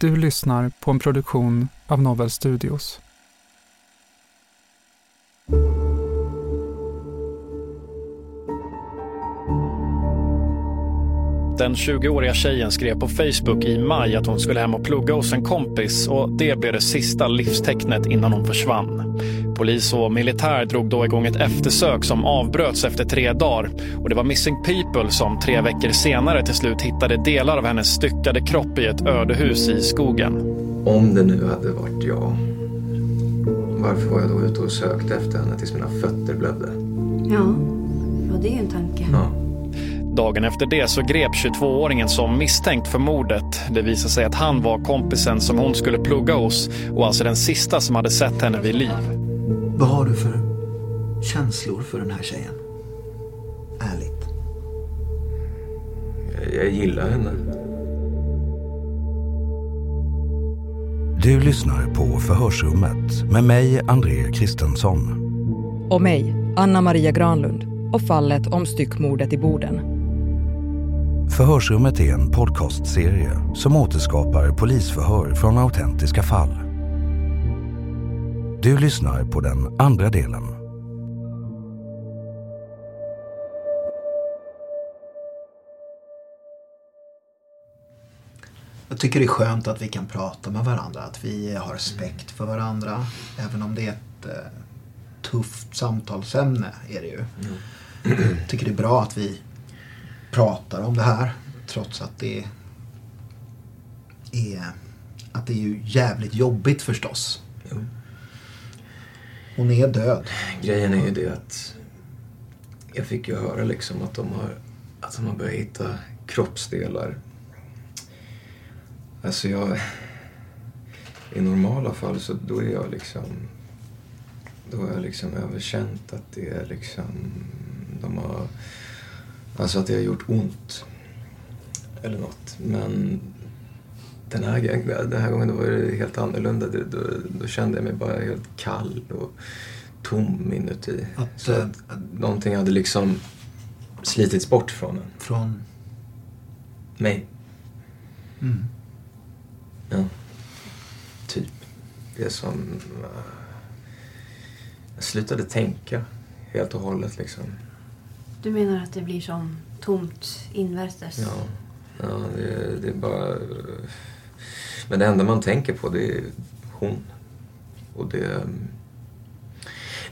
Du lyssnar på en produktion av Novel Studios. Den 20-åriga tjejen skrev på Facebook i maj att hon skulle hem och plugga hos en kompis och det blev det sista livstecknet innan hon försvann. Polis och militär drog då igång ett eftersök som avbröts efter tre dagar och det var Missing People som tre veckor senare till slut hittade delar av hennes styckade kropp i ett ödehus i skogen. Om det nu hade varit jag, varför var jag då ute och sökte efter henne tills mina fötter blödde? Ja, ja det är ju en tanke. Ja. Dagen efter det så grep 22-åringen som misstänkt för mordet. Det visade sig att han var kompisen som hon skulle plugga hos och alltså den sista som hade sett henne vid liv. Vad har du för känslor för den här tjejen? Ärligt. Jag, jag gillar henne. Du lyssnar på Förhörsrummet med mig, André Kristensson. Och mig, Anna Maria Granlund och fallet om styckmordet i Boden. Förhörsrummet är en podcastserie som återskapar polisförhör från autentiska fall. Du lyssnar på den andra delen. Jag tycker det är skönt att vi kan prata med varandra, att vi har respekt för varandra. Även om det är ett eh, tufft samtalsämne, är det ju. Jag tycker det är bra att vi pratar om det här, trots att det är, att det är ju jävligt jobbigt förstås. Jo. Hon är död. Grejen är ju det att jag fick ju höra liksom att de har, att de har börjat hitta kroppsdelar. Alltså jag... I normala fall så då är jag liksom... Då har jag liksom överkänt att det är liksom... De har... Alltså att det har gjort ont. Eller något. Men den här, gången- den här gången då var det helt annorlunda. Då, då, då kände jag mig bara helt kall och tom inuti. Att, Så eh, att någonting hade liksom slitits bort från en. Från... Mig. Mm. Ja. Typ. Det är som... eh, jag slutade tänka helt och hållet liksom. Du menar att det blir som tomt invärtes? Ja, ja det, det är bara... Men det enda man tänker på det är hon. Och det...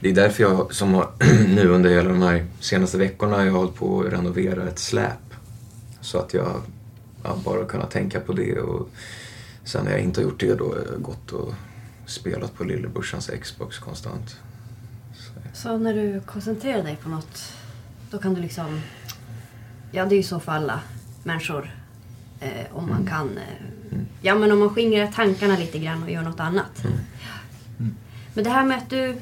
Det är därför jag som har, nu under hela de här senaste veckorna jag har hållit på att renovera ett släp. Så att jag jag bara kunnat tänka på det och sen när jag inte har gjort det då har jag gått och spelat på lillebrorsans Xbox konstant. Så när du koncentrerar dig på något, då kan du liksom... Ja, det är ju så för alla människor. Eh, om man Mm. kan... Eh, ja, men om man skingrar tankarna lite grann och gör något annat. Ja. Men det här med att du...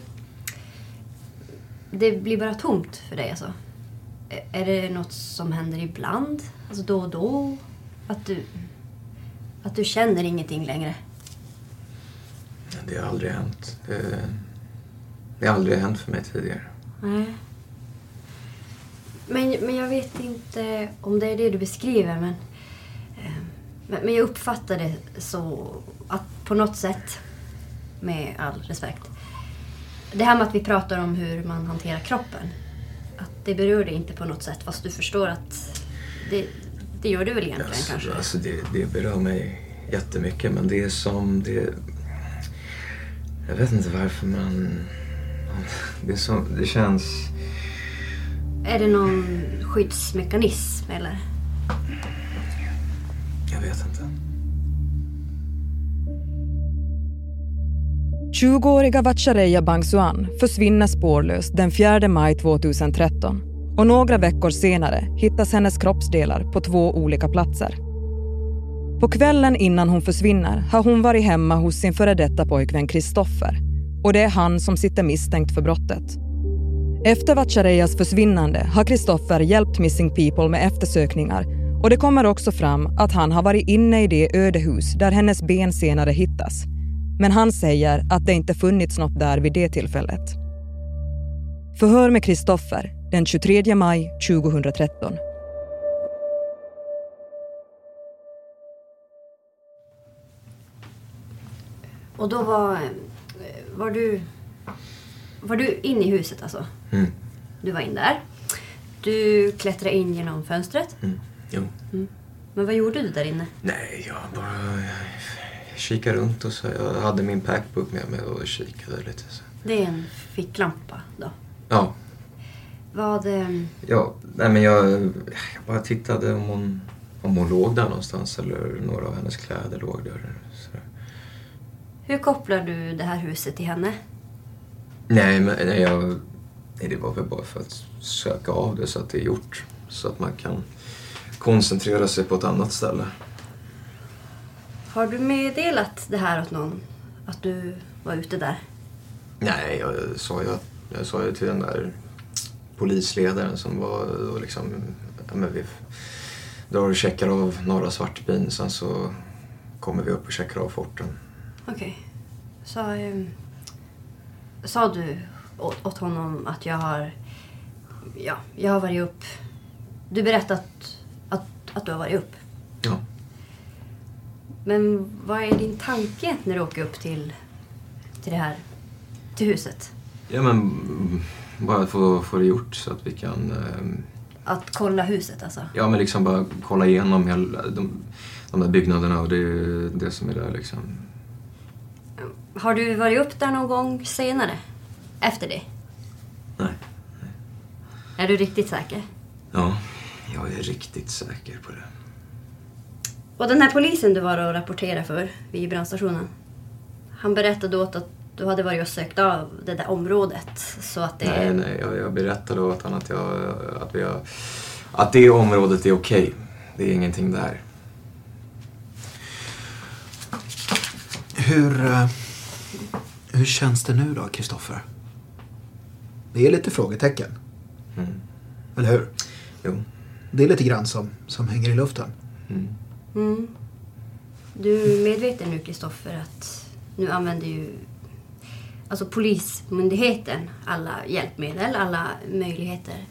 Det blir bara tomt för dig alltså? Är det något som händer ibland? Alltså då och då? Att du, att du känner ingenting längre? Det har aldrig hänt. Det, det har aldrig hänt för mig tidigare. Nej. Men, men jag vet inte om det är det du beskriver, men, eh, men, jag uppfattar det så att på något sätt, med all respekt, det här med att vi pratar om hur man hanterar kroppen, att det berör dig inte på något sätt, fast du förstår att det, det gör du väl egentligen Alltså, kanske? alltså det, det berör mig jättemycket men det är som det... Jag vet inte varför man... Det, är som, det känns... Är det någon skyddsmekanism eller? Vet inte. 20-åriga Vatchareeya Bangsuan försvinner spårlöst den 4 maj 2013 och några veckor senare hittas hennes kroppsdelar på två olika platser. På kvällen innan hon försvinner har hon varit hemma hos sin före detta pojkvän Kristoffer och det är han som sitter misstänkt för brottet. Efter Vatchareeyas försvinnande har Kristoffer hjälpt Missing People med eftersökningar och det kommer också fram att han har varit inne i det ödehus där hennes ben senare hittas. Men han säger att det inte funnits något där vid det tillfället. Förhör med Kristoffer den 23 maj 2013. Och då var, eh, var du... Var du inne i huset alltså? Mm. Du var in där. Du klättrade in genom fönstret. Mm. Jo. Mm. Men vad gjorde du där inne? Nej, jag bara jag kikade runt och så. Jag hade min packbook med mig och kikade lite. Så. Det är en ficklampa då. Ja, Vad... eh, ja nej, men jag, jag bara tittade om hon, om hon låg där någonstans eller några av hennes kläder låg där. Så. Hur kopplar du det här huset till henne? Nej, men nej, jag, nej, det var väl bara för att söka av det så att det är gjort. Så att man kan koncentrera sig på ett annat ställe. Har du meddelat det här åt någon? Att du var ute där? Nej, jag sa ju, att- jag sa ju till den där polisledaren som var och liksom, ja, men vi drar och checkar av norra Svartbyn sen så kommer vi upp och checkar av forten. Okej. Så... eh, sa du åt, honom att jag har... Ja, jag har varit upp... Du berättade att, du har varit upp. Ja. Men vad är din tanke när du åker upp till, till det här... Till huset? Ja men bara få, få det gjort så att vi kan ehm, Att kolla huset alltså? Ja, men liksom bara kolla igenom hela, de, de där byggnaderna och det, det som är där liksom. Har du varit upp där någon gång senare? Efter det? Nej. Är du riktigt säker? Ja, jag är riktigt säker på det. Och den här polisen du var och rapporterade för vid brandstationen. Han berättade åt att du hade varit och sökt av det där området. Så att det... Nej, nej, jag, jag berättade åt honom att, jag, att, vi har, att det området är okej. Det är ingenting där. Hur, eh, hur känns det nu då, Kristoffer? Det är lite frågetecken. Mm. Eller hur? Jo. Det är lite grann som, som hänger i luften. Mm. Mm. Du är medveten nu, Kristoffer, att nu använder ju alltså Polismyndigheten alla hjälpmedel, alla möjligheter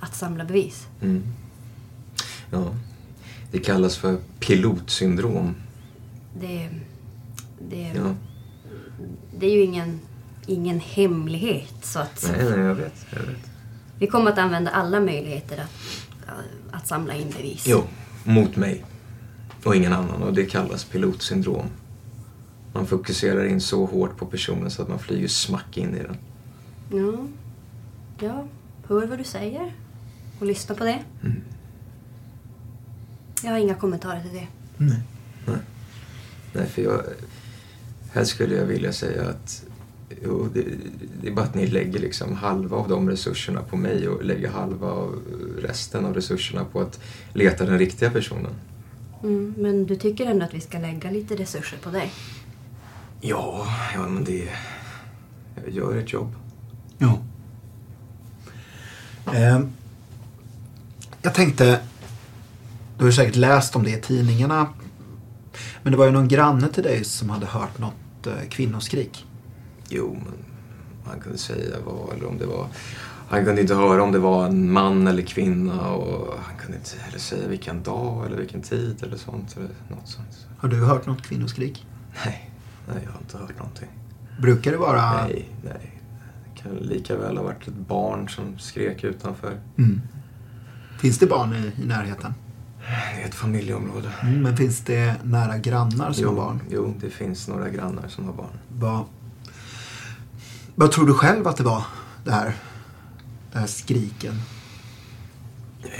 att samla bevis. Mm. Ja. Det kallas för pilotsyndrom. Det, det, Ja. det är ju ingen, ingen hemlighet. Så att Nej, nej, jag vet. Jag vet. vi kommer att använda alla möjligheter att, att samla in bevis. Jo, mot mig. Och ingen annan. Och det kallas pilotsyndrom. Man fokuserar in så hårt på personen så att man flyger smack in i den. Ja. ja, hör vad du säger och lyssna på det. Mm. Jag har inga kommentarer till det. Nej. Nej. Nej, för jag... Här skulle jag vilja säga att det, det är bara att ni lägger liksom halva av de resurserna på mig och lägger halva av resten av resurserna på att leta den riktiga personen. Mm, men du tycker ändå att vi ska lägga lite resurser på dig? Ja, ja men det... Jag gör ett jobb. Ja. Eh, Jag tänkte, du har säkert läst om det i tidningarna. Men det var ju någon granne till dig som hade hört något eh, kvinnoskrik. Jo, men han kunde säga vad eller om det var... Han kunde inte höra om det var en man eller kvinna och han kunde inte heller säga vilken dag eller vilken tid eller sånt. Eller något sånt. Har du hört något kvinnoskrik? Nej, nej jag har inte hört någonting. Brukar det vara... Nej, nej. Det kan lika väl ha varit ett barn som skrek utanför. Mm. Finns det barn i, i närheten? Det är ett familjeområde. Mm, men finns det nära grannar som jo, har barn? Jo, det finns några grannar som har barn. Vad, vad tror du själv att det var, det här, det här skriken?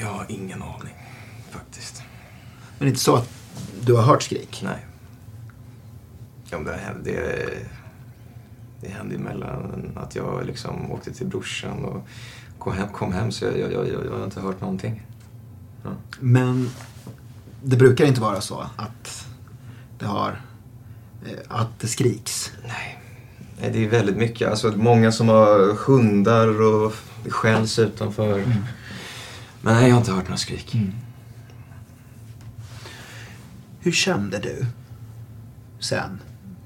Jag har ingen aning, faktiskt. Men det är inte så att du har hört skrik? Nej. Ja, det, hände, det, det hände emellan att jag liksom åkte till brorsan och kom hem, kom hem så jag, jag, jag, jag har inte hört någonting. Ja. Men det brukar inte vara så att det har eh, att det skriks. Nej. Nej, det är väldigt mycket. Alltså, många som har hundar och skälls utanför. Mm. Men nej, jag har inte hört några skrik. Hur kände du sen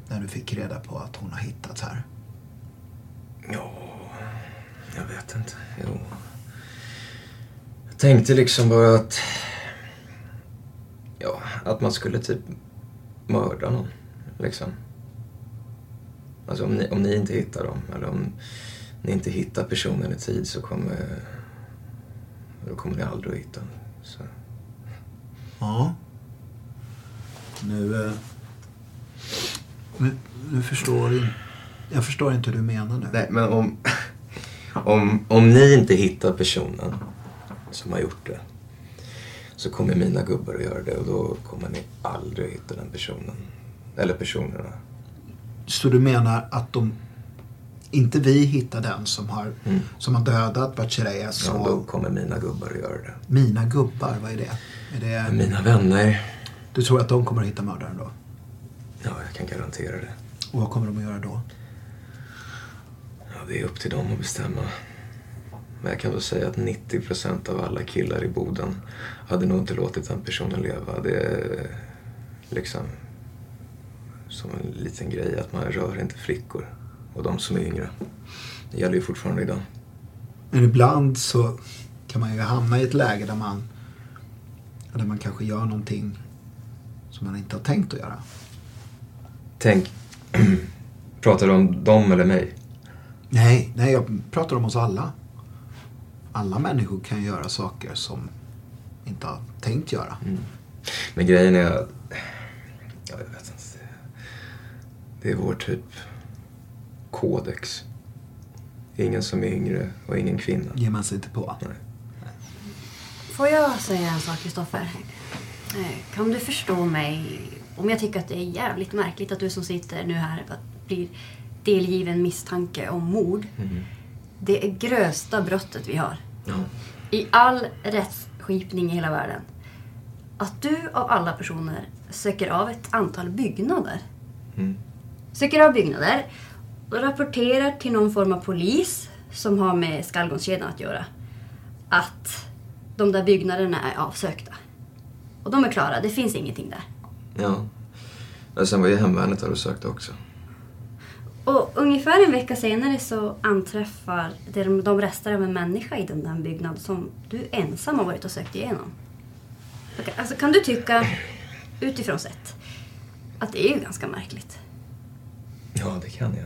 när du fick reda på att hon har hittats här? Ja, jag vet inte. Jo. Jag tänkte liksom bara att... Ja, att man skulle typ mörda någon. Liksom. Alltså om ni, om ni inte hittar dem, eller om ni inte hittar personen i tid så kommer... Då kommer ni aldrig att hitta den. Så. Ja. Nu... eh, Nu, nu förstår jag... Jag förstår inte hur du menar nu. Nej, men om, om, om ni inte hittar personen som har gjort det så kommer mina gubbar att göra det och då kommer ni aldrig hitta den personen. Eller personerna. Så du menar att de... Inte vi hittar den som har, som har dödat Bacherea så... Ja, då kommer mina gubbar att göra det. Mina gubbar, vad är det? Är det... Mina vänner. Du tror att de kommer att hitta mördaren då? Ja, jag kan garantera det. Och vad kommer de att göra då? Ja, det är upp till dem att bestämma. Men jag kan väl säga att 90% av alla killar i Boden hade nog inte låtit den personen leva. Det är liksom som en liten grej att man rör inte flickor. Och de som är yngre. Det gäller ju fortfarande idag. Men ibland så kan man ju hamna i ett läge där man, där man kanske gör någonting som man inte har tänkt att göra. Tänk, pratar du om dem eller mig? Nej, nej, jag pratar om oss alla. Alla människor kan göra saker som inte har tänkt göra. Men grejen är att... Ja, jag vet inte. Det är vår typ kodex. Ingen som är yngre och ingen kvinna. ger man sig inte på. Nej. Får jag säga en sak, Kristoffer? Eh, Kan du förstå mig om jag tycker att det är jävligt märkligt att du som sitter nu här blir delgiven misstanke om mord? Det är grövsta brottet vi har. Ja. I all rättsskipning i hela världen. Att du av alla personer söker av ett antal byggnader. Mm. Söker av byggnader och rapporterar till någon form av polis som har med skallgångskedjan att göra. Att de där byggnaderna är avsökta. Och de är klara, det finns ingenting där. Ja. Men sen var ju hemvärnet där och sökte också. Och ungefär en vecka senare så anträffar de, de rester av en människa i den där byggnaden som du ensam har varit och sökt igenom. Alltså kan du tycka, utifrån sett, att det är ju ganska märkligt? Ja, det kan jag.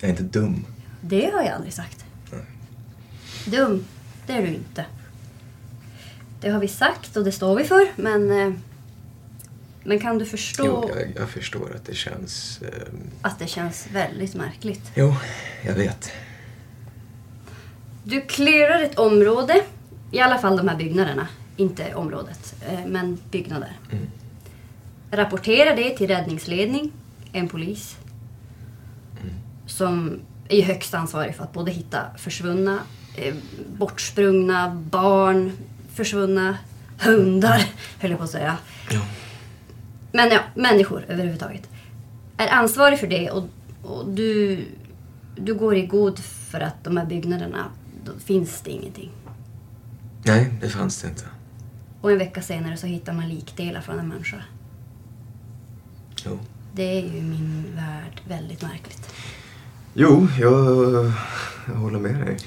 Jag är inte dum. Det har jag aldrig sagt. Dum, det är du inte. Det har vi sagt och det står vi för, men... eh, Men kan du förstå Jo, jag, jag förstår att det känns... Eh, att det känns väldigt märkligt? jo, jag vet. Du clearar ett område, i alla fall de här byggnaderna. Inte området, eh, men byggnader. Mm. Rapporterar det till räddningsledning, en polis. Som är högst ansvarig för att både hitta försvunna, eh, bortsprungna barn, försvunna hundar, höll jag på att säga. Ja. Men ja, människor överhuvudtaget. Är ansvarig för det och, och du, du går i god för att de här byggnaderna, då finns det ingenting. Nej, det fanns det inte. Och en vecka senare så hittar man likdelar från en människa. Jo. Det är ju i min värld väldigt märkligt. Jo, jag, jag håller med dig.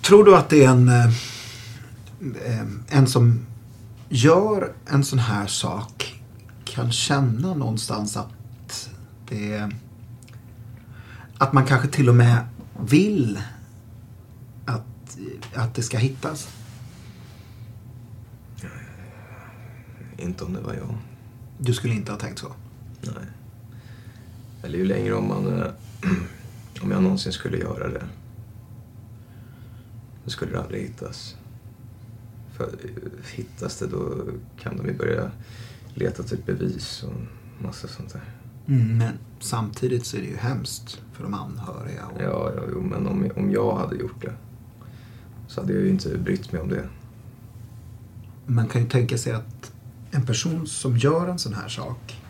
Tror du att det är en, eh, eh, en som gör en sån här sak kan känna någonstans att det att man kanske till och med vill att, att det ska hittas? Inte om det var jag. Du skulle inte ha tänkt så? Nej. Eller ju längre om man... eh, Om jag någonsin skulle göra det. Då skulle det aldrig hittas. För eh, hittas det då kan de ju börja leta till bevis och massa sånt där. Mm, men samtidigt så är det ju hemskt för de anhöriga. Och... Ja, ja jo, men om, om jag hade gjort det så hade jag ju inte brytt mig om det. Man kan ju tänka sig att en person som gör en sån här sak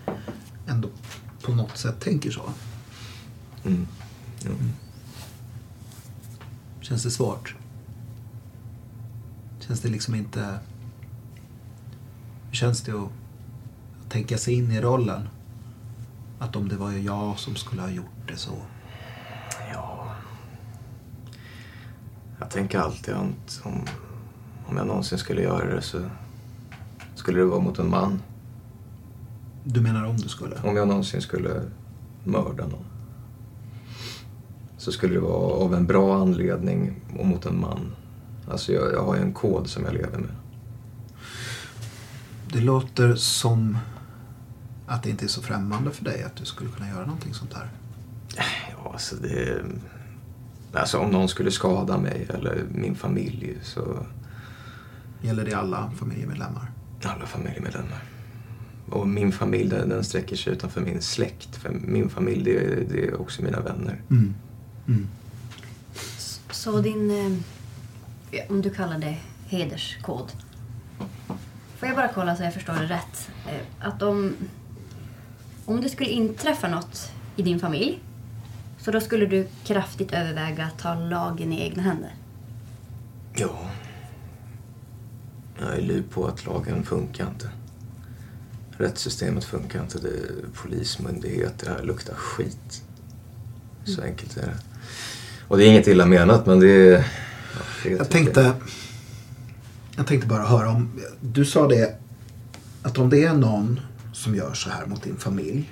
på något sätt tänker så. Mm. Jo. Känns det svårt? Känns det liksom inte... Hur känns det att, tänka sig in i rollen? Att om det var jag som skulle ha gjort det så. Ja. Jag tänker alltid att om, om jag någonsin skulle göra det så skulle det vara mot en man. Du menar om du skulle? Om jag någonsin skulle mörda någon. Så skulle det vara av en bra anledning och mot en man. Alltså jag, jag har ju en kod som jag lever med. Det låter som att det inte är så främmande för dig att du skulle kunna göra någonting sånt här. Ja, alltså det... Alltså om någon skulle skada mig eller min familj så... Gäller det alla familjemedlemmar? Alla familjemedlemmar. Och min familj den, den sträcker sig utanför min släkt. För min familj det, är- det är också mina vänner. Mm. Mm. Så din, eh, om du kallar det hederskod. Får jag bara kolla så jag förstår det rätt? Eh, Att om, om det skulle inträffa något i din familj så då skulle du kraftigt överväga att ta lagen i egna händer? Ja. Jag är lur på att lagen funkar inte. Rättssystemet funkar inte. Det är polismyndigheter här luktar skit. Så enkelt är det. Och det är inget illa menat men det är... Ja, det är Jag tänkte, jag tänkte bara höra om... Du sa det att om det är någon som gör så här mot din familj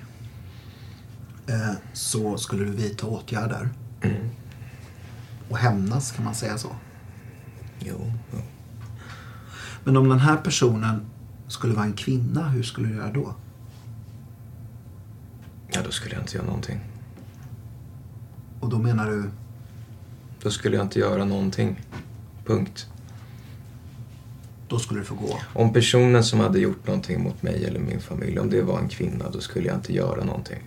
eh, så skulle du vidta åtgärder. Och hämnas, kan man säga så? Jo, jo. Men om den här personen skulle vara en kvinna, hur skulle du göra då? Ja, då skulle jag inte göra någonting. Och då menar du, Då skulle jag inte göra någonting. Punkt. då skulle du få gå. Om personen som hade gjort någonting mot mig eller min familj, om det var en kvinna, då skulle jag inte göra någonting.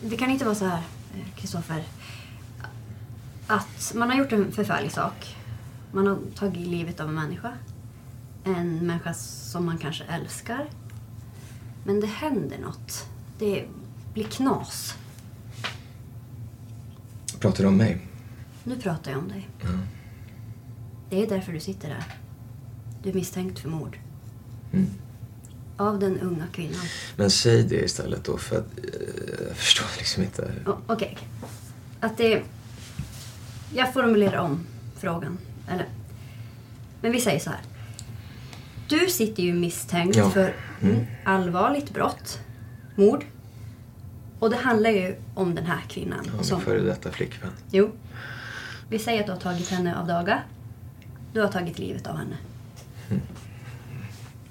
Det kan inte vara så här, eh, Kristoffer. Att man har gjort en förfärlig sak. Man har tagit livet av en människa. En människa som man kanske älskar. Men det händer något. Det blir knas. Pratar du om mig? Nu pratar jag om dig. Ja. Det är därför du sitter där. Du är misstänkt för mord. Mm. Av den unga kvinnan. Men säg det istället då, för att eh, jag förstår liksom inte. Okej. okej. Att det... Jag formulerar om frågan. Eller... Men vi säger så här. Du sitter ju misstänkt Ja. för Mm. allvarligt brott. Mord. Och det handlar ju om den här kvinnan. Ja, som, före detta flickvän. jo. Vi säger att du har tagit henne av daga. Du har tagit livet av henne. Mm.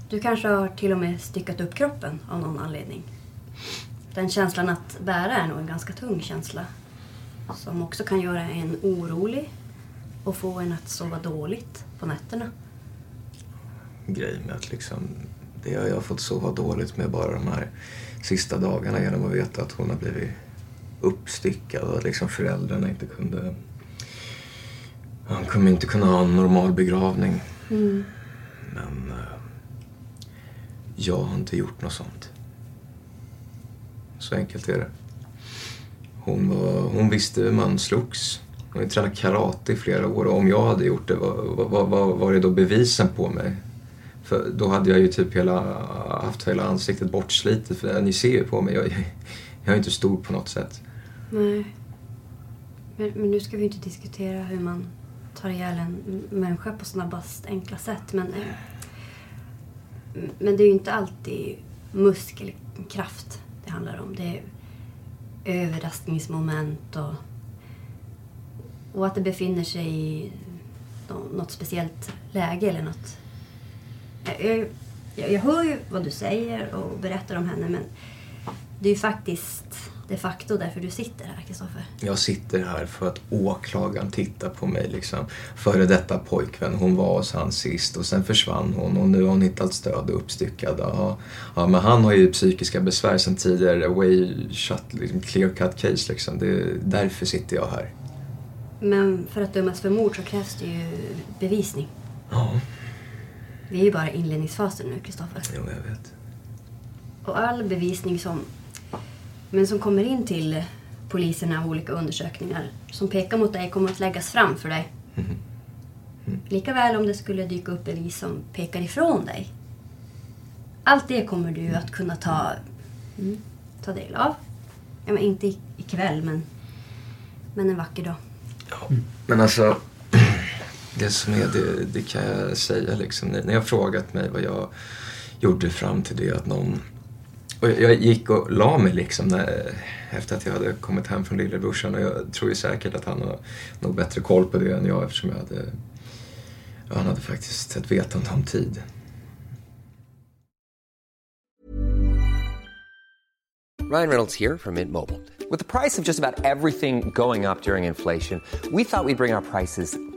Du kanske har till och med styckat upp kroppen av någon anledning. Den känslan att bära är nog en ganska tung känsla. Som också kan göra en orolig och få en att sova dåligt på nätterna. Grej med att liksom, det har jag fått sova dåligt med bara de här sista dagarna genom att veta att hon har blivit uppstyckad och att liksom föräldrarna inte kunde... Han kommer inte kunna ha en normal begravning. Men eh, jag har inte gjort något sånt. Så enkelt är det. Hon, var, hon visste hur man slogs. har ju tränat karate i flera år och om jag hade gjort det, vad, vad, vad var det då bevisen på mig? För då hade jag ju typ hela, haft hela ansiktet bortslitet för ni ser ju på mig, jag, jag är inte stor på något sätt. Nej. Men, men nu ska vi inte diskutera hur man tar ihjäl en människa på snabbast, enkla sätt. Men, eh, men det är ju inte alltid muskelkraft det handlar om. Det är överraskningsmoment och, och att det befinner sig i något speciellt läge eller något. Jag, jag, jag hör ju vad du säger och berättar om henne men det är ju faktiskt de facto därför du sitter här, Kristoffer. Jag sitter här för att åklagaren tittar på mig. Liksom. Före detta pojkvän, hon var hos han sist och sen försvann hon och nu har hon hittat stöd och uppstyckad. Ja, ja, men han har ju psykiska besvär sen tidigare. Way shut, liksom, clear cut case liksom. Det är därför sitter jag här. Men för att dömas för mord så krävs det ju bevisning. Ja. Vi är ju bara i inledningsfasen nu, Kristoffer. Jo, jag vet. Och all bevisning som men som kommer in till polisen av olika undersökningar som pekar mot dig kommer att läggas fram för dig. Mm. Mm. Likaväl om det skulle dyka upp bevis som pekar ifrån dig. Allt det kommer du att kunna ta, mm, ta del av. Ja, men inte ikväll, men, men en vacker dag. Ja, men alltså, det som är det, det kan jag säga liksom. När jag frågat mig vad jag gjorde fram till det att någon och jag gick och la mig liksom när, efter att jag hade kommit hem från lillebrorsan och jag tror ju säkert att han har nog bättre koll på det än jag eftersom jag hade, han hade faktiskt ett vetande om tid. Ryan Reynolds här från Mint Mobile. Med priset på nästan allt som går upp under inflationen, trodde vi att vi skulle bring våra priser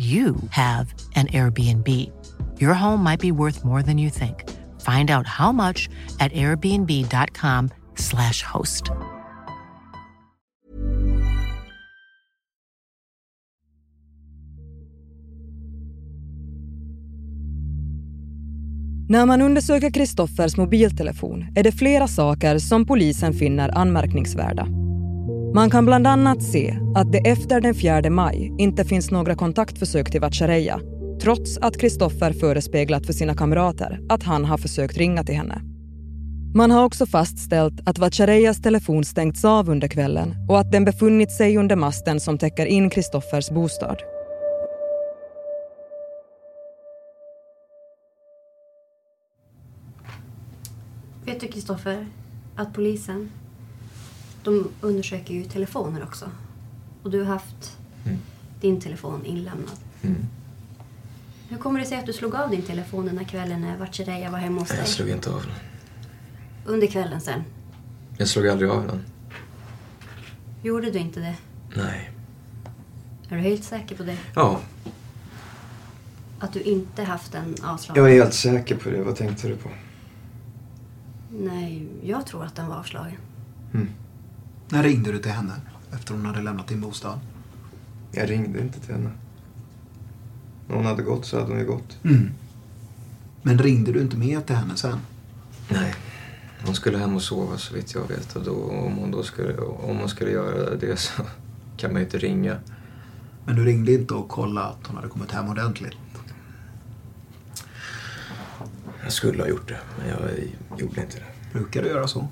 you have an Airbnb. Your home might be worth more than you think. Find out how much at airbnb.com/slash host. När man undersöker Kristoffers mobiltelefon är det flera saker som polisen finner anmärkningsvärda. Man kan bland annat se att det efter den 4 maj inte finns några kontaktförsök till Vatchareeya trots att Kristoffer förespeglat för sina kamrater att han har försökt ringa till henne. Man har också fastställt att Vatchareeyas telefon stängts av under kvällen och att den befunnit sig under masten som täcker in Kristoffers bostad. Vet du Kristoffer, att polisen, de undersöker ju telefoner också. Och du har haft Mm. din telefon inlämnad. Mm. Hur kommer det sig att du slog av din telefon den här kvällen när Vatchareeya var hemma hos dig? Jag slog inte av den. Under kvällen sen. Jag slog aldrig av den. Gjorde du inte det? Nej. Är du helt säker på det? Ja, Att du inte haft den avslagen? jag är helt säker på det. Vad tänkte du på? Nej, jag tror att den var avslagen. När ringde du till henne efter hon hade lämnat din bostad? Jag ringde inte till henne. När hon hade gått så hade hon ju gått. Mm. Men ringde du inte med till henne sen? Nej. Hon skulle hem och sova så vitt jag vet. Och då, om, hon då skulle, om hon skulle göra det så kan man ju inte ringa. Men du ringde inte och kollade att hon hade kommit hem ordentligt? Jag skulle ha gjort det, men jag gjorde inte det. Brukar du göra så?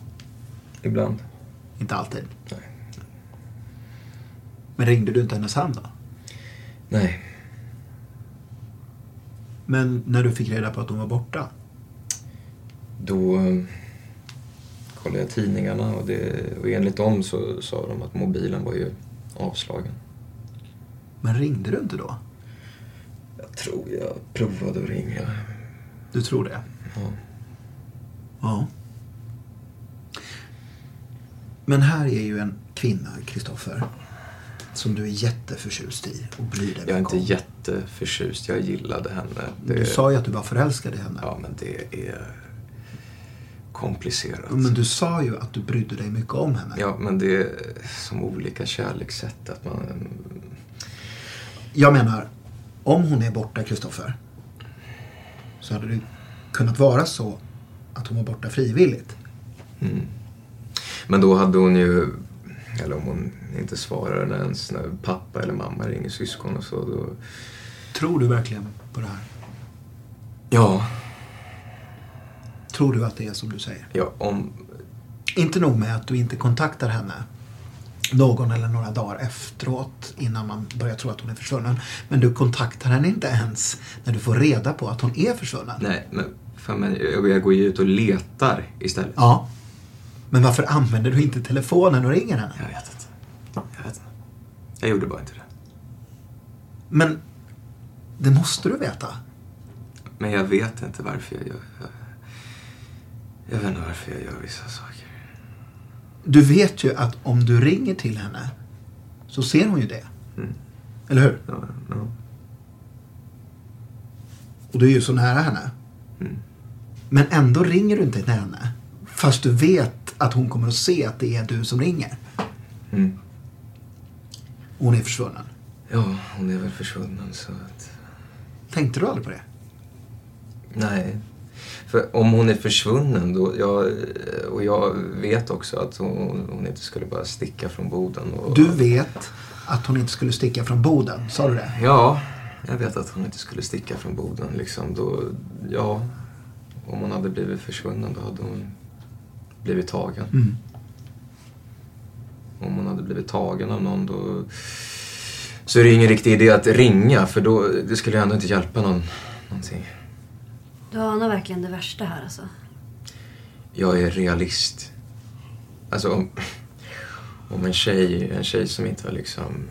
Ibland. Inte alltid? Nej. Men ringde du inte hennes hem då? Nej. Men när du fick reda på att hon var borta? Då eh, kollade jag tidningarna och, det, och enligt dem så sa de att mobilen var ju avslagen. Men ringde du inte då? Jag tror jag provade att ringa. Du tror det? Ja. Ja. Men här är ju en kvinna, Kristoffer, som du är jätteförtjust i och bryr dig Jag är inte om. jätteförtjust. Jag gillade henne. Du sa ju att du var förälskad i henne. Ja, men det är komplicerat. Men du sa ju att du brydde dig mycket om henne. Ja, men det är som olika kärlekssätt. Att man... Jag menar, om hon är borta, Kristoffer, så hade det kunnat vara så att hon var borta frivilligt. Mm. Men då hade hon ju, eller om hon inte svarar när ens när pappa eller mamma ringer syskon och så, då... Tror du verkligen på det här? Ja, Tror du att det är som du säger? ja om... Inte nog med att du inte kontaktar henne någon eller några dagar efteråt innan man börjar tro att hon är försvunnen. Men du kontaktar henne inte ens när du får reda på att hon är försvunnen. Nej, men, fan, men jag, jag går ju ut och letar istället. Ja. Men varför använder du inte telefonen och ringer henne? Jag vet inte. Jag vet inte. Jag gjorde bara inte det. Men det måste du veta. Men jag vet inte varför jag gör... Jag, jag vet inte varför jag gör vissa saker. Du vet ju att om du ringer till henne så ser hon ju det. Mm. Eller hur? Ja, ja. Och du är ju så nära henne. Mm. Men ändå ringer du inte till henne. Fast du vet att hon kommer att se att det är du som ringer. Mm. Hon är försvunnen. Ja, hon är väl försvunnen så att... Tänkte du aldrig på det? Nej. För om hon är försvunnen då, jag, och jag vet också att hon, hon inte skulle bara sticka från Boden. Och, Du vet att hon inte skulle sticka från Boden. Sa du det? Ja, jag vet att hon inte skulle sticka från Boden. Liksom. Då, ja, om hon hade blivit försvunnen då hade hon blivit tagen. Mm. Om hon hade blivit tagen av någon då så är det ingen riktig idé att ringa för då, det skulle ju ändå inte hjälpa någon, någonting. Du anar verkligen det värsta här alltså. Jag är realist. Alltså om, om en tjej, en tjej som inte har liksom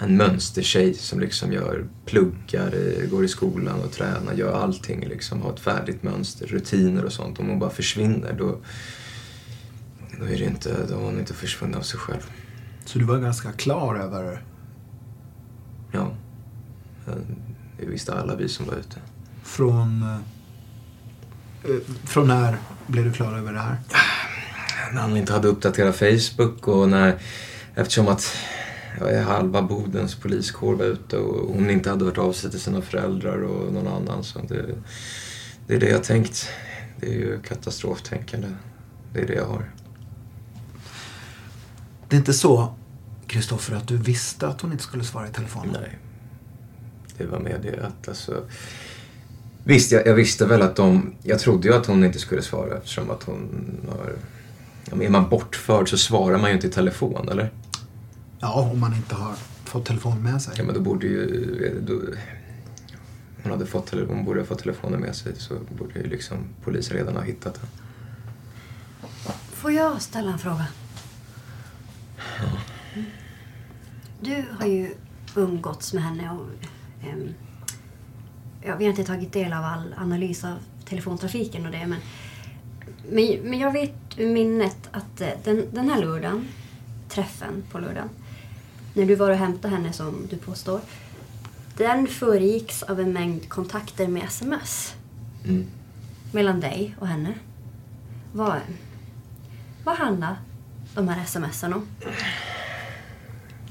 en mönstertjej som liksom gör pluggar, går i skolan och tränar, gör allting liksom, har ett färdigt mönster, rutiner och sånt. Om hon bara försvinner då, då är det inte, då har hon inte försvunnit av sig själv. Så du var ganska klar över... Ja. Det visste alla vi som var ute. Från... eh, eh, Från när blev du klar över det här? när han inte hade uppdaterat Facebook och när, eftersom att halva Bodens poliskår var ute och hon inte hade hört av sig till sina föräldrar och någon annan. Så det, det är det jag tänkt. Det är ju katastroftänkande. Det är det jag har. Det är inte så, Kristoffer, att du visste att hon inte skulle svara i telefon? Nej. det var mer det att alltså... Visst, jag, jag visste väl att de... Jag trodde ju att hon inte skulle svara eftersom att hon har... Ja, är man bortförd så svarar man ju inte i telefon, eller? Ja, om man inte har fått telefon med sig. Ja, men då borde ju... Då, hon, hade fått, hon borde ha fått telefonen med sig så borde ju liksom polisen redan ha hittat den. Får jag ställa en fråga? Du har ju umgåtts med henne och... ehm, ja, vi har inte tagit del av all analys av telefontrafiken och det, men... Men, men jag vet ur minnet att eh, den, den här lördagen, träffen på lördagen, när du var och hämtade henne som du påstår, den föregicks av en mängd kontakter med sms Mm. mellan dig och henne. Vad, vad handlar de här om?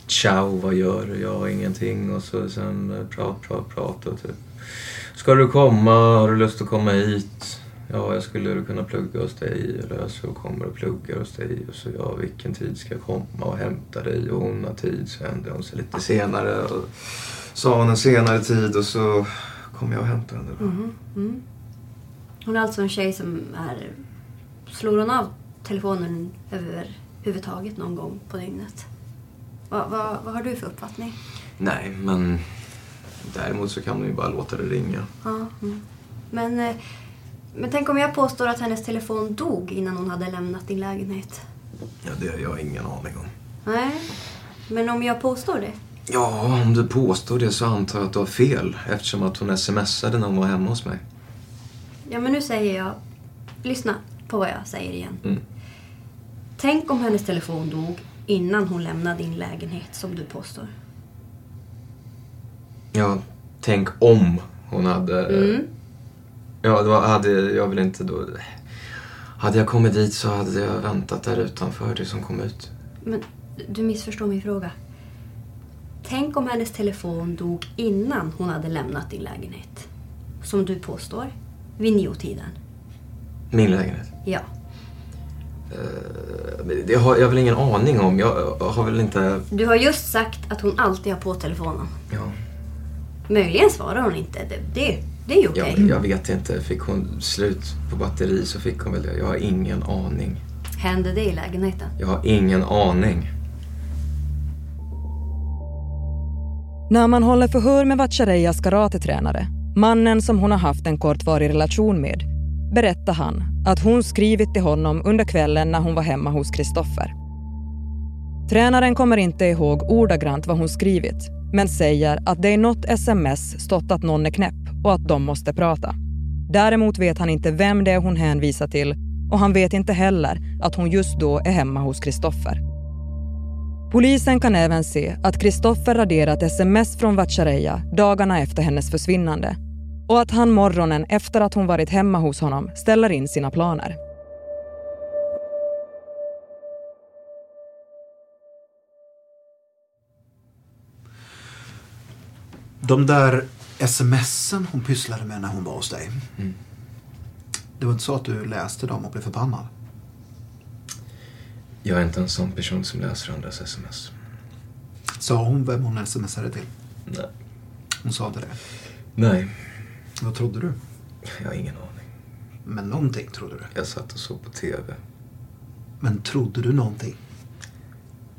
Ciao, vad gör du? Ja, ingenting. Och så sen prat, prat, prat och typ. Ska du komma? Har du lust att komma hit? Ja, jag skulle kunna plugga hos dig. Eller så kommer och pluggar hos dig. Och så, ja, vilken tid ska jag komma och hämta dig? Och hon har tid. Så hände hon sig lite senare. Och sa hon en senare tid och så kom jag och hämtade henne. då. Mhm, mm. Hon är alltså en tjej som är... Slår hon av telefonen överhuvudtaget någon gång på dygnet? Vad, vad, vad har du för uppfattning? Nej, men däremot så kan hon ju bara låta det ringa. Ja, mm. men, eh, men tänk om jag påstår att hennes telefon dog innan hon hade lämnat din lägenhet? Ja, det har jag ingen aning om. Nej, men om jag påstår det? Ja, om du påstår det så antar jag att du har fel eftersom att hon smsade när hon var hemma hos mig. Ja, men nu säger jag... Lyssna på vad jag säger igen. Mm. Tänk om hennes telefon dog innan hon lämnade din lägenhet, som du påstår. Ja, tänk om hon hade... Mm. Ja, då hade jag väl inte då... Hade jag kommit dit så hade jag väntat där utanför det som kom ut. Men du missförstår min fråga. Tänk om hennes telefon dog innan hon hade lämnat din lägenhet. Som du påstår. Vid niotiden. Min lägenhet. Ja. Eh, Det har jag väl ingen aning om. Jag har väl inte... Du har just sagt att hon alltid har på telefonen. Ja, Möjligen svarar hon inte. Det, det, det är ju okej. jag, jag vet inte. Fick hon slut på batteri så fick hon väl det. Jag har ingen aning. Hände det i lägenheten? Jag har ingen aning. När man håller förhör med Vatchareeyas karatetränare, mannen som hon har haft en kortvarig relation med, berättar han att hon skrivit till honom under kvällen när hon var hemma hos Kristoffer. Tränaren kommer inte ihåg ordagrant vad hon skrivit, men säger att det i något sms stått att någon är knäpp och att de måste prata. Däremot vet han inte vem det är hon hänvisar till och han vet inte heller att hon just då är hemma hos Kristoffer. Polisen kan även se att Kristoffer raderat sms från Vatchareeya dagarna efter hennes försvinnande och att han morgonen efter att hon varit hemma hos honom ställer in sina planer. De där smsen hon pysslade med när hon var hos dig. Mm. Det var inte så att du läste dem och blev förbannad? Jag är inte en sån person som läser andras sms. Sa hon vem hon smsade till? Nej. Hon sa inte det? Nej, Vad trodde du? jag har ingen aning. Men någonting trodde du? Jag satt och såg på TV. Men trodde du någonting?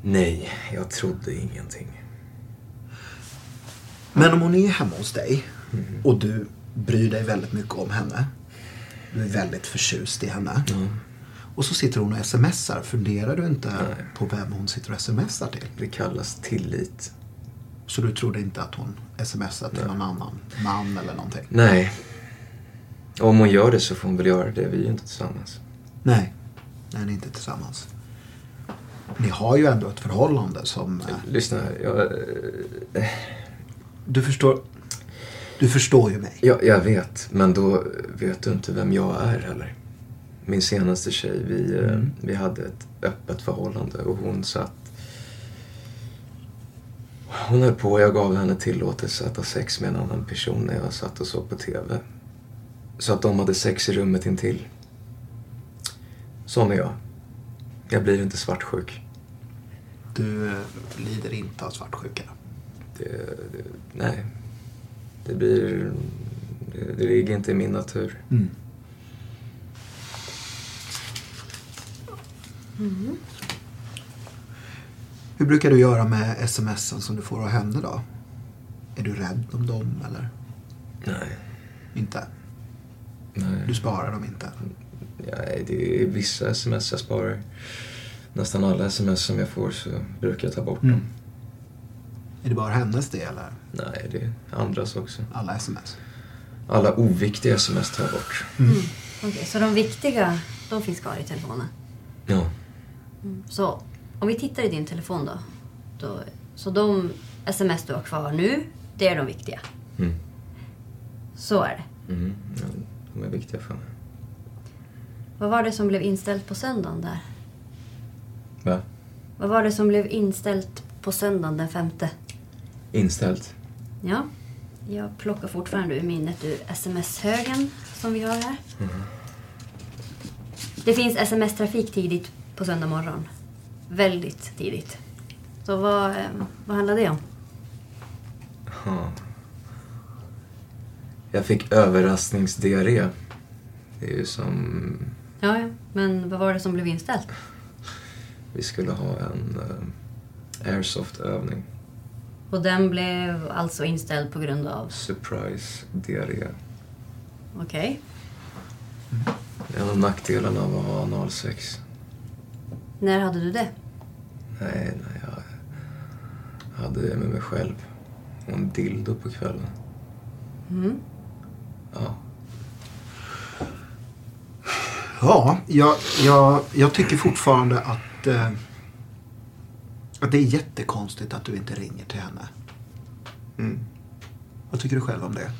Nej, jag trodde ingenting. Men om hon är hemma hos dig och du bryr dig väldigt mycket om henne. Du är väldigt förtjust i henne. Och så sitter hon och smsar. Funderar du inte på vem hon sitter och smsar till? Det kallas tillit. Så du trodde inte att hon smsar till någon annan man eller någonting? Nej. Om hon gör det så får hon väl göra det. Vi är ju inte tillsammans. Nej, nej ni är inte tillsammans. Ni har ju ändå ett förhållande som... eh, Lyssna. Jag, eh, Du förstår... Du förstår ju mig. jag, jag vet, men då vet du inte vem jag är heller. Min senaste tjej, vi, eh, Mm. vi hade ett öppet förhållande och hon satt... Hon höll på och jag gav henne tillåtelse att ha sex med en annan person när jag satt och såg på TV. Så att de hade sex i rummet intill. Sån är jag. Jag blir inte svartsjuk. Du eh, lider inte av svartsjuka. Det, det, nej. det blir... Det, det ligger inte i min natur. Mm. Mm. Hur brukar du göra med smsen som du får av henne då? Är du rädd om dem eller? Nej. Inte? Nej. Du sparar dem inte? Nej, det är vissa sms jag sparar. Nästan alla sms som jag får så brukar jag ta bort Mm. dem. Är det bara hennes det eller? Nej, det är andras också. Alla sms? Alla oviktiga sms tar jag bort. Mm. Okej, så de viktiga, de finns kvar i telefonen? Ja. Mm. Så om vi tittar i din telefon då. då så de sms du har kvar nu, det är de viktiga? Mm. Så är det. Mm. Ja, de är viktiga för mig. Vad var det som blev inställt på söndagen där? Va? Vad var det som blev inställt på söndagen den femte? Inställt? Ja, jag plockar fortfarande ur minnet ur sms-högen som vi har här. Det finns sms-trafik tidigt på söndag morgon. Väldigt tidigt. Så vad, eh, vad handlar det om? Ja. Jag fick överraskningsdiarré. Det är ju som... Ja, ja. Men vad var det som blev inställt? Vi skulle ha en uh, airsoft-övning. Och den blev alltså inställd på grund av... Surprise-diarré. Okej. En av nackdelarna av att ha analsex. När hade du det? Nej, nej, jag hade det med mig själv. Och en dildo på kvällen. Mm. Ja. Ja, jag, jag, jag tycker fortfarande att, eh, att det är jättekonstigt att du inte ringer till henne. Mm. Vad tycker du själv om det?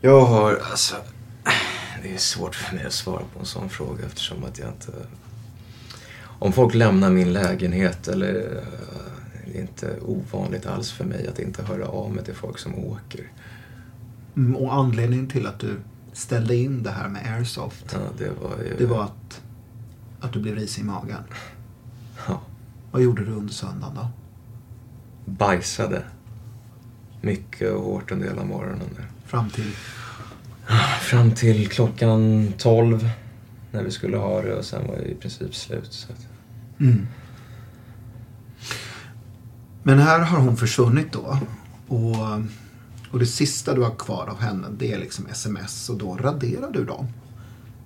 Jag har, alltså... Det är svårt för mig att svara på en sån fråga eftersom att jag inte... Om folk lämnar min lägenhet eller... eh, Det är inte ovanligt alls för mig att inte höra av mig till folk som åker. Mm, och anledningen till att du ställde in det här med airsoft. Ja, det var ju... Det var att, att du blev risig i magen. Ja. Vad gjorde du under söndagen då? Bajsade. Mycket och hårt en del av morgonen. Fram till? Fram till klockan 12 när vi skulle ha det och sen var det i princip slut. Så. Mm. Men här har hon försvunnit då. Och, och det sista du har kvar av henne det är liksom sms och då raderar du dem.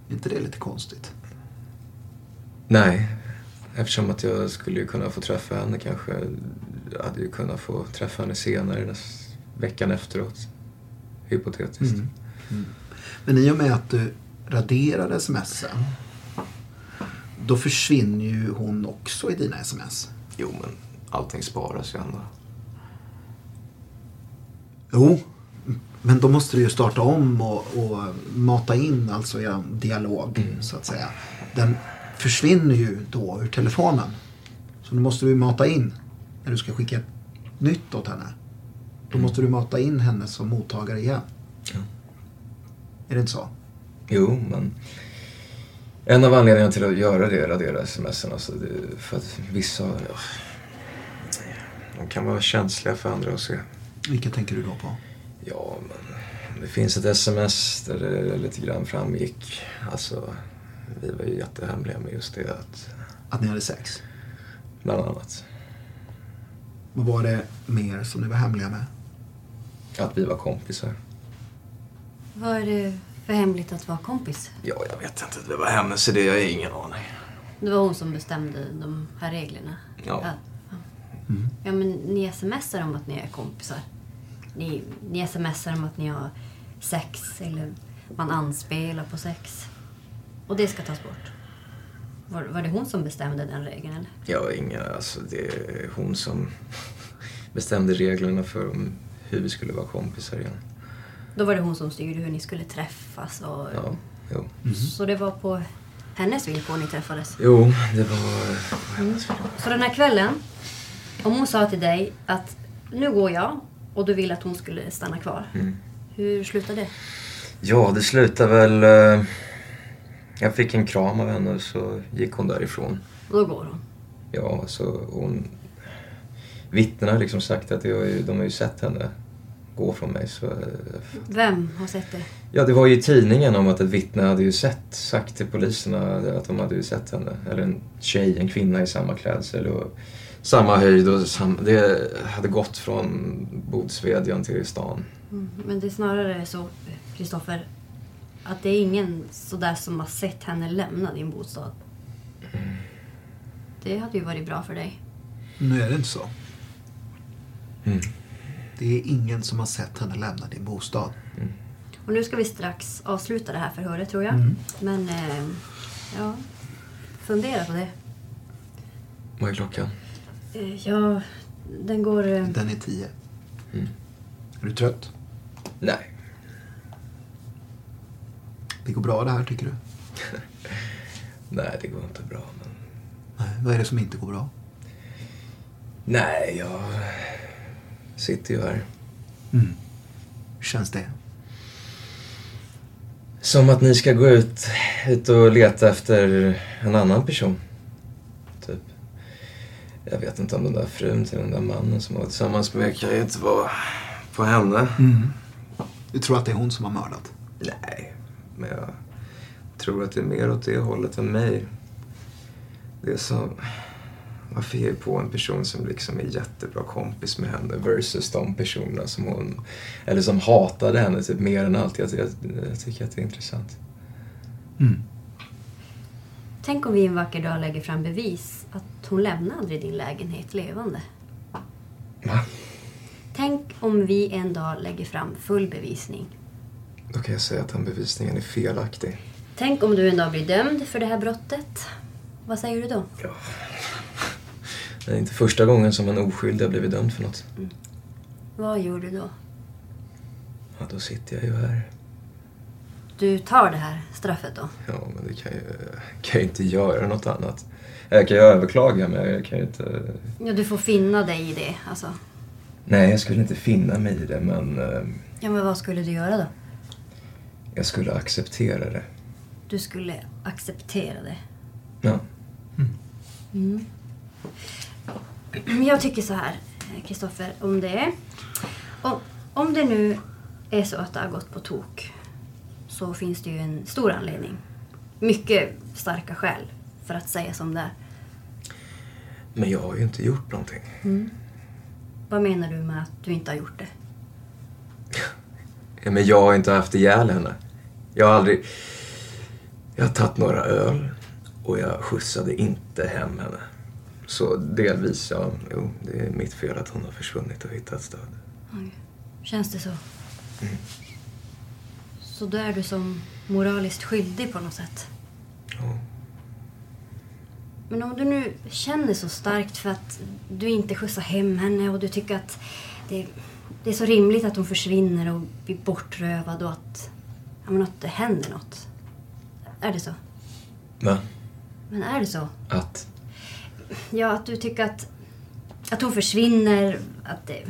Är inte det lite konstigt? Nej, eftersom att jag skulle ju kunna få träffa henne kanske. Jag hade ju kunnat få träffa henne senare, veckan efteråt. Hypotetiskt. Mm. Mm. Men i och med att du raderade smsen då försvinner ju hon också i dina sms. Jo, men allting sparas ju ändå. Jo, men då måste du ju starta om och, och mata in alltså er dialog så att säga. Den försvinner ju då ur telefonen. Så då måste du mata in när du ska skicka ett nytt åt henne. Då måste du mata in henne som mottagare igen. Ja. Är det inte så? Jo, men en av anledningarna till att göra det, radera smsen, alltså det, för att vissa ja, de kan vara känsliga för andra att se. Vilka tänker du då på? Ja, men det finns ett sms där det lite grann framgick. Alltså, vi var ju jättehemliga med just det att... Att ni hade sex? Bland annat. Vad var det mer som ni var hemliga med? Att vi var kompisar. Vad är det för hemligt att vara kompis? Ja, jag vet inte. Det var hennes idé. Jag har ingen aning. Det var hon som bestämde de här reglerna? Ja. Ja, Mm. ja men ni smsar om att ni är kompisar. Ni, ni smsar om att ni har sex eller man anspelar på sex. Och det ska tas bort. Var, var det hon som bestämde den regeln eller? Har inga... Alltså, det är hon som bestämde reglerna för hur vi skulle vara kompisar igen. Då var det hon som styrde hur ni skulle träffas och... Ja, jo. Så det var på hennes villkor ni träffades? Jo, det var... Mm. Så den här kvällen, om hon sa till dig att nu går jag och du ville att hon skulle stanna kvar. Mm. Hur slutade det? Ja, det slutade väl... eh, Jag fick en kram av henne och så gick hon därifrån. Och då går hon. Ja, så hon... Vittnena har liksom sagt att de har ju sett henne gå från mig. Så, eh, Vem har sett det? ja, det var ju i tidningen om att ett vittne hade ju sett, sagt till poliserna att de hade ju sett henne. Eller en tjej, en kvinna i samma klädsel och samma höjd och sam, det hade gått från Bodsvedjan till stan. Mm, Men det är snarare så, Kristoffer, att det är ingen sådär som har sett henne lämna din bostad. Det hade ju varit bra för dig. Nu är det inte så. Mm. Det är ingen som har sett henne lämna din bostad. Och nu ska vi strax avsluta det här förhöret tror jag. Mm. Men, eh, ja, fundera på det. Vad är klockan? Eh, ja, den går... Eh, Den är tio. Mm. Är du trött? Nej. Det går bra det här tycker du? Nej, det går inte bra. Men... Nej, vad är det som inte går bra? Nej, jag sitter ju här. Mm. Hur känns det? Som att ni ska gå ut, ut och leta efter en annan person. Typ. Jag vet inte om den där frun till den där mannen som var tillsammans med kan ju inte vara på henne. Mm. Du tror att det är hon som har mördat? Nej, men jag tror att det är mer åt det hållet än mig. Det är så... Varför ge på en person som liksom är jättebra kompis med henne versus de personerna som hon... Eller som hatade henne typ mer än allt. Jag, jag, jag tycker att det är intressant. Mm. Tänk om vi en vacker dag lägger fram bevis att hon lämnade aldrig din lägenhet levande. Va? Tänk om vi en dag lägger fram full bevisning. Då kan jag säga att den bevisningen är felaktig. Tänk om du en dag blir dömd för det här brottet. Vad säger du då? Det är inte första gången som en oskyldig har blivit dömd för något. Vad gör du då? Ja, då sitter jag ju här. Du tar det här straffet då? Ja, men det kan ju, kan ju inte göra något annat. Jag kan ju överklaga, men jag kan ju inte... Ja, du får finna dig i det. Alltså. Nej, jag skulle inte finna mig i det, men eh, Ja, men vad skulle du göra då? jag skulle acceptera det. Du skulle acceptera det. Ja. Mm. Jag tycker så här, Kristoffer, om det. Om, om det nu är så att det har gått på tok så finns det ju en stor anledning. Mycket starka skäl för att säga som det är. Men jag har ju inte gjort någonting. Mm. Vad menar du med att du inte har gjort det? Ja, men jag har inte haft ihjäl henne. Jag har aldrig... Jag har tagit några öl och jag skjutsade inte hem henne. Så delvis, ja, jo, det är mitt fel att hon har försvunnit och hittats död. Oj. Känns det så? Mm. Så då är du som moraliskt skyldig på något sätt? Ja. Men om du nu känner så starkt för att du inte skjutsar hem henne och du tycker att det, det är så rimligt att hon försvinner och blir bortrövad och att, ja, men att det händer något. Är det så? Va? Men är det så? Att? Ja, att du tycker att, att hon försvinner, att det,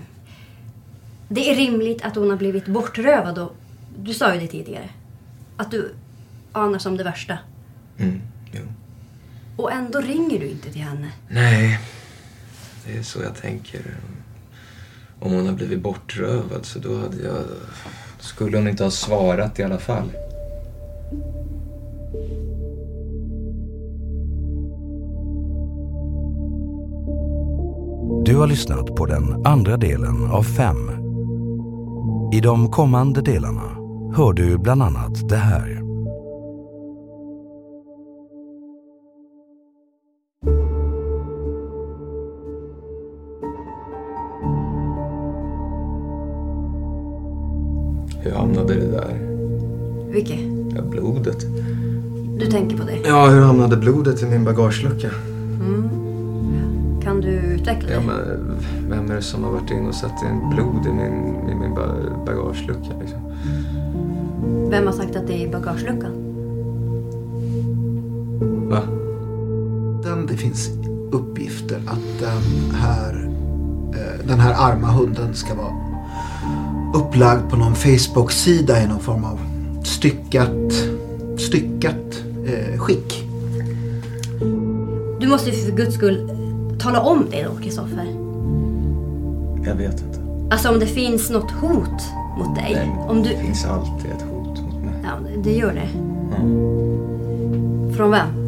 det är rimligt att hon har blivit bortrövad och du sa ju det tidigare. Att du anar som det värsta. Mm, jo. Och ändå ringer du inte till henne. Nej, det är så jag tänker. Om hon har blivit bortrövad så då hade jag... Skulle hon inte ha svarat i alla fall. Har lyssnat på den andra delen av fem. I de kommande delarna hör du bland annat det här. Hur hamnade det där? Vilket? Ja, blodet. Du tänker på det? Ja, hur hamnade blodet i min bagagelucka? Utveckla Ja, men vem är det som har varit in och satt in blod i min, i min ba- bagagelucka liksom? Vem har sagt att det är i bagageluckan? Va? Den, det finns uppgifter att den här, eh, den här arma hunden ska vara upplagd på någon Facebook-sida i någon form av styckat, styckat eh, skick. Du måste för guds skull tala om det då, Kristoffer. Jag vet inte. Alltså om det finns något hot mot dig. Nej, om du... Det finns alltid ett hot mot mig. Ja, det gör det. Ja. Från vem?